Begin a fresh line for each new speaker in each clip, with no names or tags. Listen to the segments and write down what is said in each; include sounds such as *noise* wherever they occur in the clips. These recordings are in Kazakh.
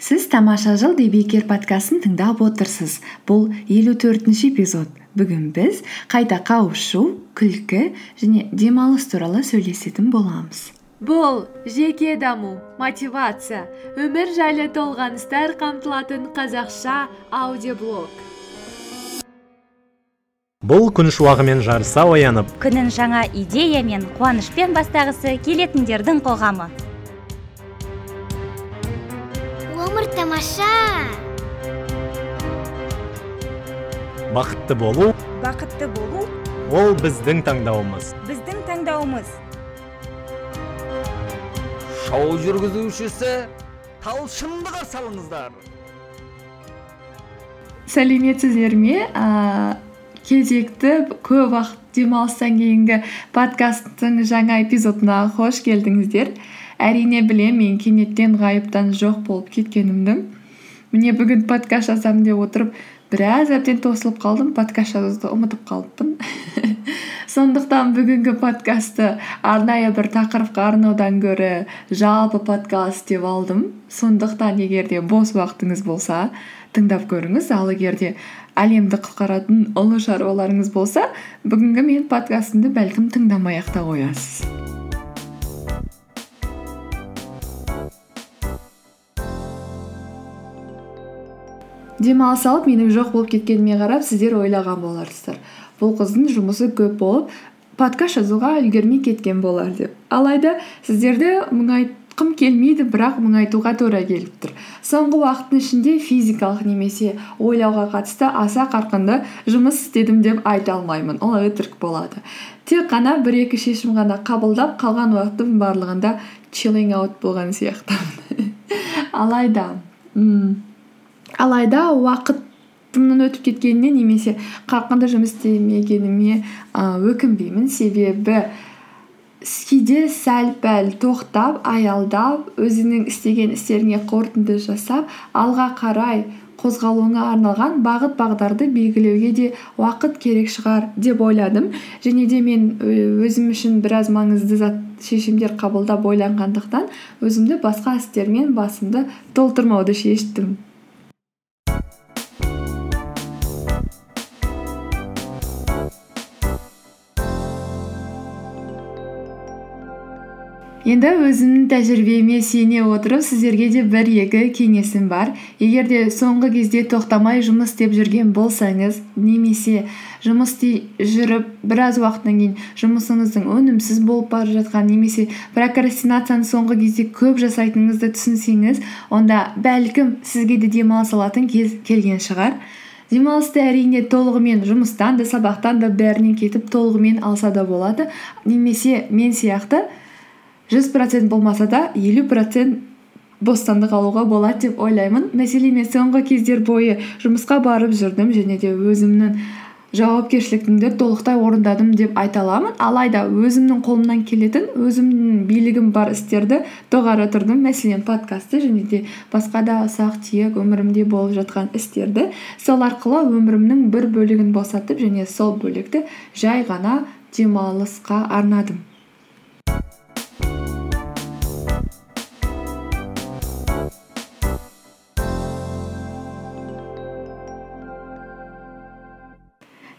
сіз тамаша жыл дебекер подкастын тыңдап отырсыз. Бұл елу төртінші эпизод. Бүгін біз қайта қауышу күлкі және демалыс туралы сөйлесетін боламыз.
Бұл жеке даму мотивация өмір жайлы толғаныстар қамтылатын қазақша аудиоблог.
Бұл күн шуағымен жарыса оянып
күнін жаңа идея мен қуанышпен бастағысы келетіндердің қоғамы.
Тамаша
бақытты болу
бақытты болу
ол біздің таңдауымыз.
біздің таңдауымыз.
Шоу жүргізушісі талшынды қарсы алыңыздар.
Сәлеметсіздер ме? Кезекті көп уақыт демалыстан кейінгі подкасттың жаңа эпизодына қош келдіңіздер. Әрине білемін мен кенеттен ғайыптан жоқ болып кеткенімді. Міне бүгін подкаст жазамын деп отырып біраз әбден тосылып қалдым подкаст жазуды ұмытып қалыппын *laughs* сондықтан бүгінгі подкастты арнайы бір тақырыпқа арнаудан гөрі жалпы подкаст деп алдым. Сондықтан егер де бос уақытыңыз болса тыңдап көріңіз. Ал егер де әлемді құтқаратын ұлы шаруаларыңыз болса бүгінгі менің подкастымды бәлкім тыңдамай ақ та қоясыз. Демалыс алып менің жоқ болып кеткеніме қарап сіздер ойлаған боларсыздар. Бұл қыздың жұмысы көп болып подкаст жазуға үлгермей кеткен болар деп. Алайда сіздерді мұңайтқым келмейді бірақ мұңайтуға тура келіп тұр. Соңғы уақыттың ішінде физикалық немесе ойлауға қатысты аса қарқынды жұмыс істедім деп айта алмаймын. Ол өтірік болады. Тек қана бір екі шешім ғана қабылдап қалған уақыттың барлығында чиллинг аут болған сияқтымын. *laughs* Алайда алайда уақытымның өтіп кеткеніне немесе қарқынды жұмыс істемегеніме өкінбеймін. Себебі кейде сәл пәл тоқтап аялдап өзіңнің істеген істеріңе қорытынды жасап алға қарай қозғалуыңа арналған бағыт бағдарды белгілеуге де уақыт керек шығар деп ойладым. Және де мен өзім үшін біраз маңызды зат шешімдер қабылдап ойланғандықтан өзімді басқа істермен басымды толтырмауды шештім. Енді өзімнің тәжірибеме сене отырып сіздерге де бір екі кеңесім бар. Егер де соңғы кезде тоқтамай жұмыс істеп жүрген болсаңыз немесе жұмыс істей жүріп біраз уақыттан кейін жұмысыңыздың өнімсіз болып бара жатқан немесе прокрастинацияны соңғы кезде көп жасайтыныңызды түсінсеңіз онда бәлкім сізге де демалыс алатын кез келген шығар. Демалысты әрине толығымен жұмыстан да сабақтан да бәрінен кетіп толығымен алса да болады. Немесе мен сияқты жүз процент болмаса да елу процент бостандық алуға болады деп ойлаймын. Мәселен мен соңғы кездер бойы жұмысқа барып жүрдім және де өзімнің жауапкершілігімді толықтай орындадым деп айта аламын. Алайда өзімнің қолымнан келетін өзімнің билігім бар істерді доғара тұрдым. Мәселен подкастты және де басқа да ұсақ түйек өмірімде болып жатқан істерді сол арқылы өмірімнің бір бөлігін босатып және сол бөлікті жай ғана демалысқа арнадым.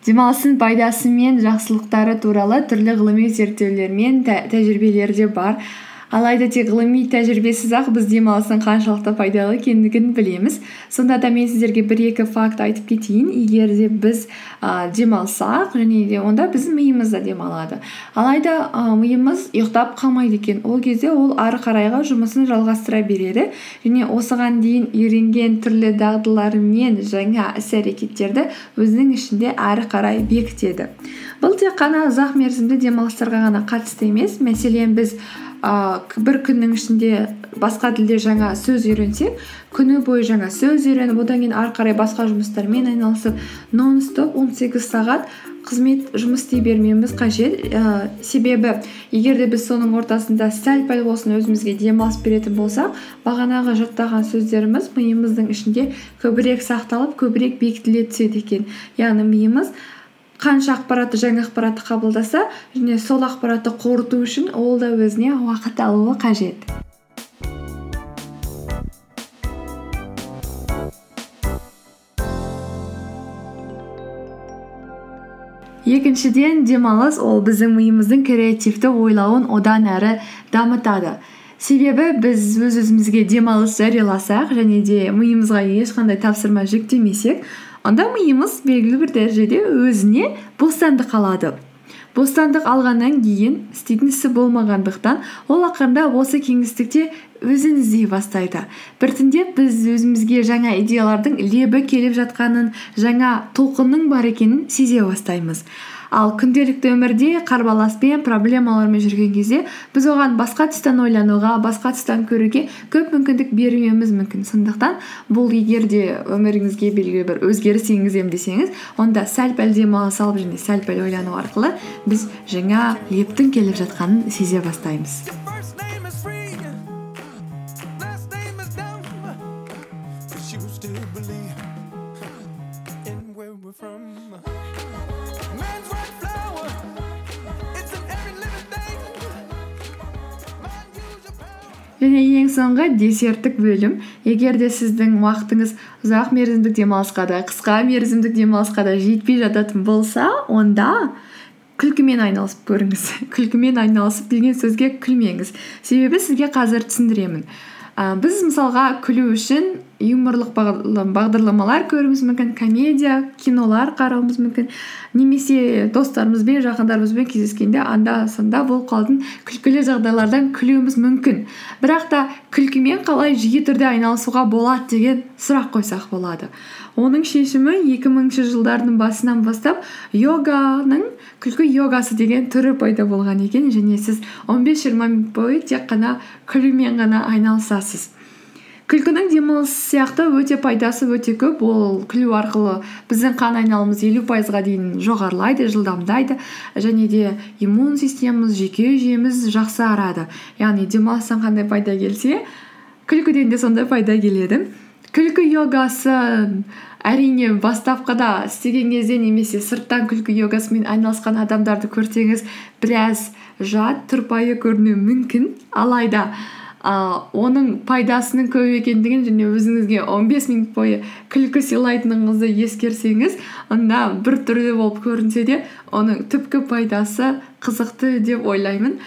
Демалыстың пайдасы мен жақсылықтары туралы түрлі ғылыми зерттеулер мен тәжірибелер де бар. Алайда тек ғылыми тәжірибесіз ақ біз демалыстың қаншалықты пайдалы екендігін білеміз. Сонда да мен сіздерге бір екі факт айтып кетейін. Егер де біз ә, демалсақ және де онда біздің миымыз да демалады. Алайда ә, миымыз ұйықтап қалмайды екен. Ол кезде ол ары қарайға жұмысын жалғастыра береді. Және осыған дейін үйренген түрлі дағдылар мен жаңа іс әрекеттерді өзінің ішінде ары қарай бекітеді. Бұл тек қана ұзақ мерзімді демалыстарға ғана қатысты емес. Мәселен біз ыыы бір күннің ішінде басқа тілде жаңа сөз үйренсек күні бойы жаңа сөз үйреніп одан кейін ары қарай басқа жұмыстармен айналысып нон стоп он сегіз сағат қызмет жұмыс істей бермеуіміз қажет. Ііі себебі егер де біз соның ортасында сәл пәл болсын өзімізге демалыс беретін болсақ бағанағы жаттаған сөздеріміз миымыздың ішінде көбірек сақталып көбірек бекітіле түседі екен. Яғни миымыз қанша ақпаратты жаңа ақпаратты қабылдаса және сол ақпаратты қорыту үшін ол да өзіне уақыт алуы қажет. Екіншіден демалыс ол біздің миымыздың креативті ойлауын одан әрі дамытады. Себебі біз өз өзімізге демалыс жарияласақ және де миымызға ешқандай тапсырма жүктемесек онда миымыз белгілі бір дәрежеде өзіне бостандық алады. Бостандық алғаннан кейін істейтін ісі болмағандықтан ол ақырындап осы кеңістікте өзін іздей бастайды. Біртіндеп біз өзімізге жаңа идеялардың лебі келіп жатқанын жаңа толқынның бар екенін сезе бастаймыз. Ал күнделікті өмірде қарбаласпен проблемалармен жүрген кезде біз оған басқа тұстан ойлануға басқа тұстан көруге көп мүмкіндік бермеуіміз мүмкін. Сондықтан бұл егер де өміріңізге белгілі бір өзгеріс енгіземін десеңіз онда сәл пәл демала салып және сәл пәл ойлану арқылы біз жаңа лептің келіп жатқанын сезе бастаймыз. Және ең соңғы десерттік бөлім. Егер де сіздің уақытыңыз ұзақ мерзімдік демалысқа да қысқа мерзімдік демалысқа да жетпей жататын болса онда күлкімен айналысып көріңіз. *laughs* Күлкімен айналысып деген сөзге күлмеңіз. Себебі сізге қазір түсіндіремін. Ә, біз мысалға күлу үшін юморлық бағдарлам- бағдарламалар көруіміз мүмкін комедия кинолар қарауымыз мүмкін. Немесе достарымызбен жақындарымызбен кездескенде анда санда болып қалатын күлкілі жағдайлардан күлуіміз мүмкін. Бірақ та күлкімен қалай жиі түрде айналысуға болады деген сұрақ қойсақ болады. Оның шешімі 2000 жылдардың басынан бастап йоганың күлкі йогасы деген түрі пайда болған екен және сіз 15-20 минут бойы тек қана күлумен ғана айналысасыз. Күлкінің демалыс сияқты өте пайдасы өте көп. Ол күлу арқылы біздің қан айналымыз елу пайызға дейін жоғарылайды жылдамдайды және де иммун системамыз жүйке жүйеміз жақсарады яғни демалыстан қандай пайда келсе күлкіден де сондай пайда келеді. Күлкі йогасы әрине бастапқыда істеген кезде немесе сырттан күлкі йогасымен айналысқан адамдарды көрсеңіз біраз жат тұрпайы көрінуі мүмкін алайда а, оның пайдасының көп екендігін және өзіңізге 15 минут бойы күлкі сыйлайтыныңызды ескерсеңіз онда бір түрлі болып көрінсе де оның түпкі пайдасы қызықты деп ойлаймын.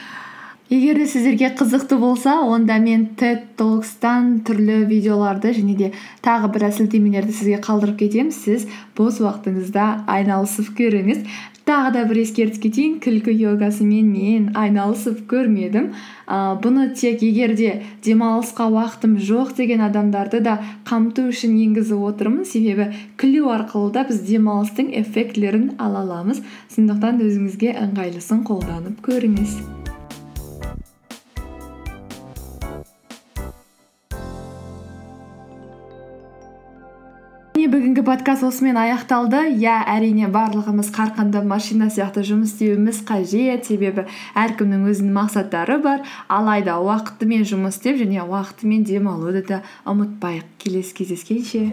Егер де сіздерге қызықты болса онда мен TED Talks'тан түрлі видеоларды және де тағы біраз сілтемелерді сізге қалдырып кетемін. Сіз бос уақытыңызда айналысып көріңіз. Тағы да бір ескертіп кетейін. Күлкі йогасымен мен айналысып көрмедім. Ыыы бұны тек егер де демалысқа уақытым жоқ деген адамдарды да қамту үшін енгізіп отырмын. Себебі күлу арқылы да біз демалыстың эффектілерін ала аламыз. Сондықтан өзіңізге ыңғайлысын қолданып көріңіз. Бүгінгі подкаст осымен аяқталды. Иә әрине барлығымыз қарқынды машина сияқты жұмыс істеуіміз қажет. Себебі әркімнің өзінің мақсаттары бар. Алайда уақытымен жұмыс істеп және уақытымен демалуды да ұмытпайық. Келесі кездескенше.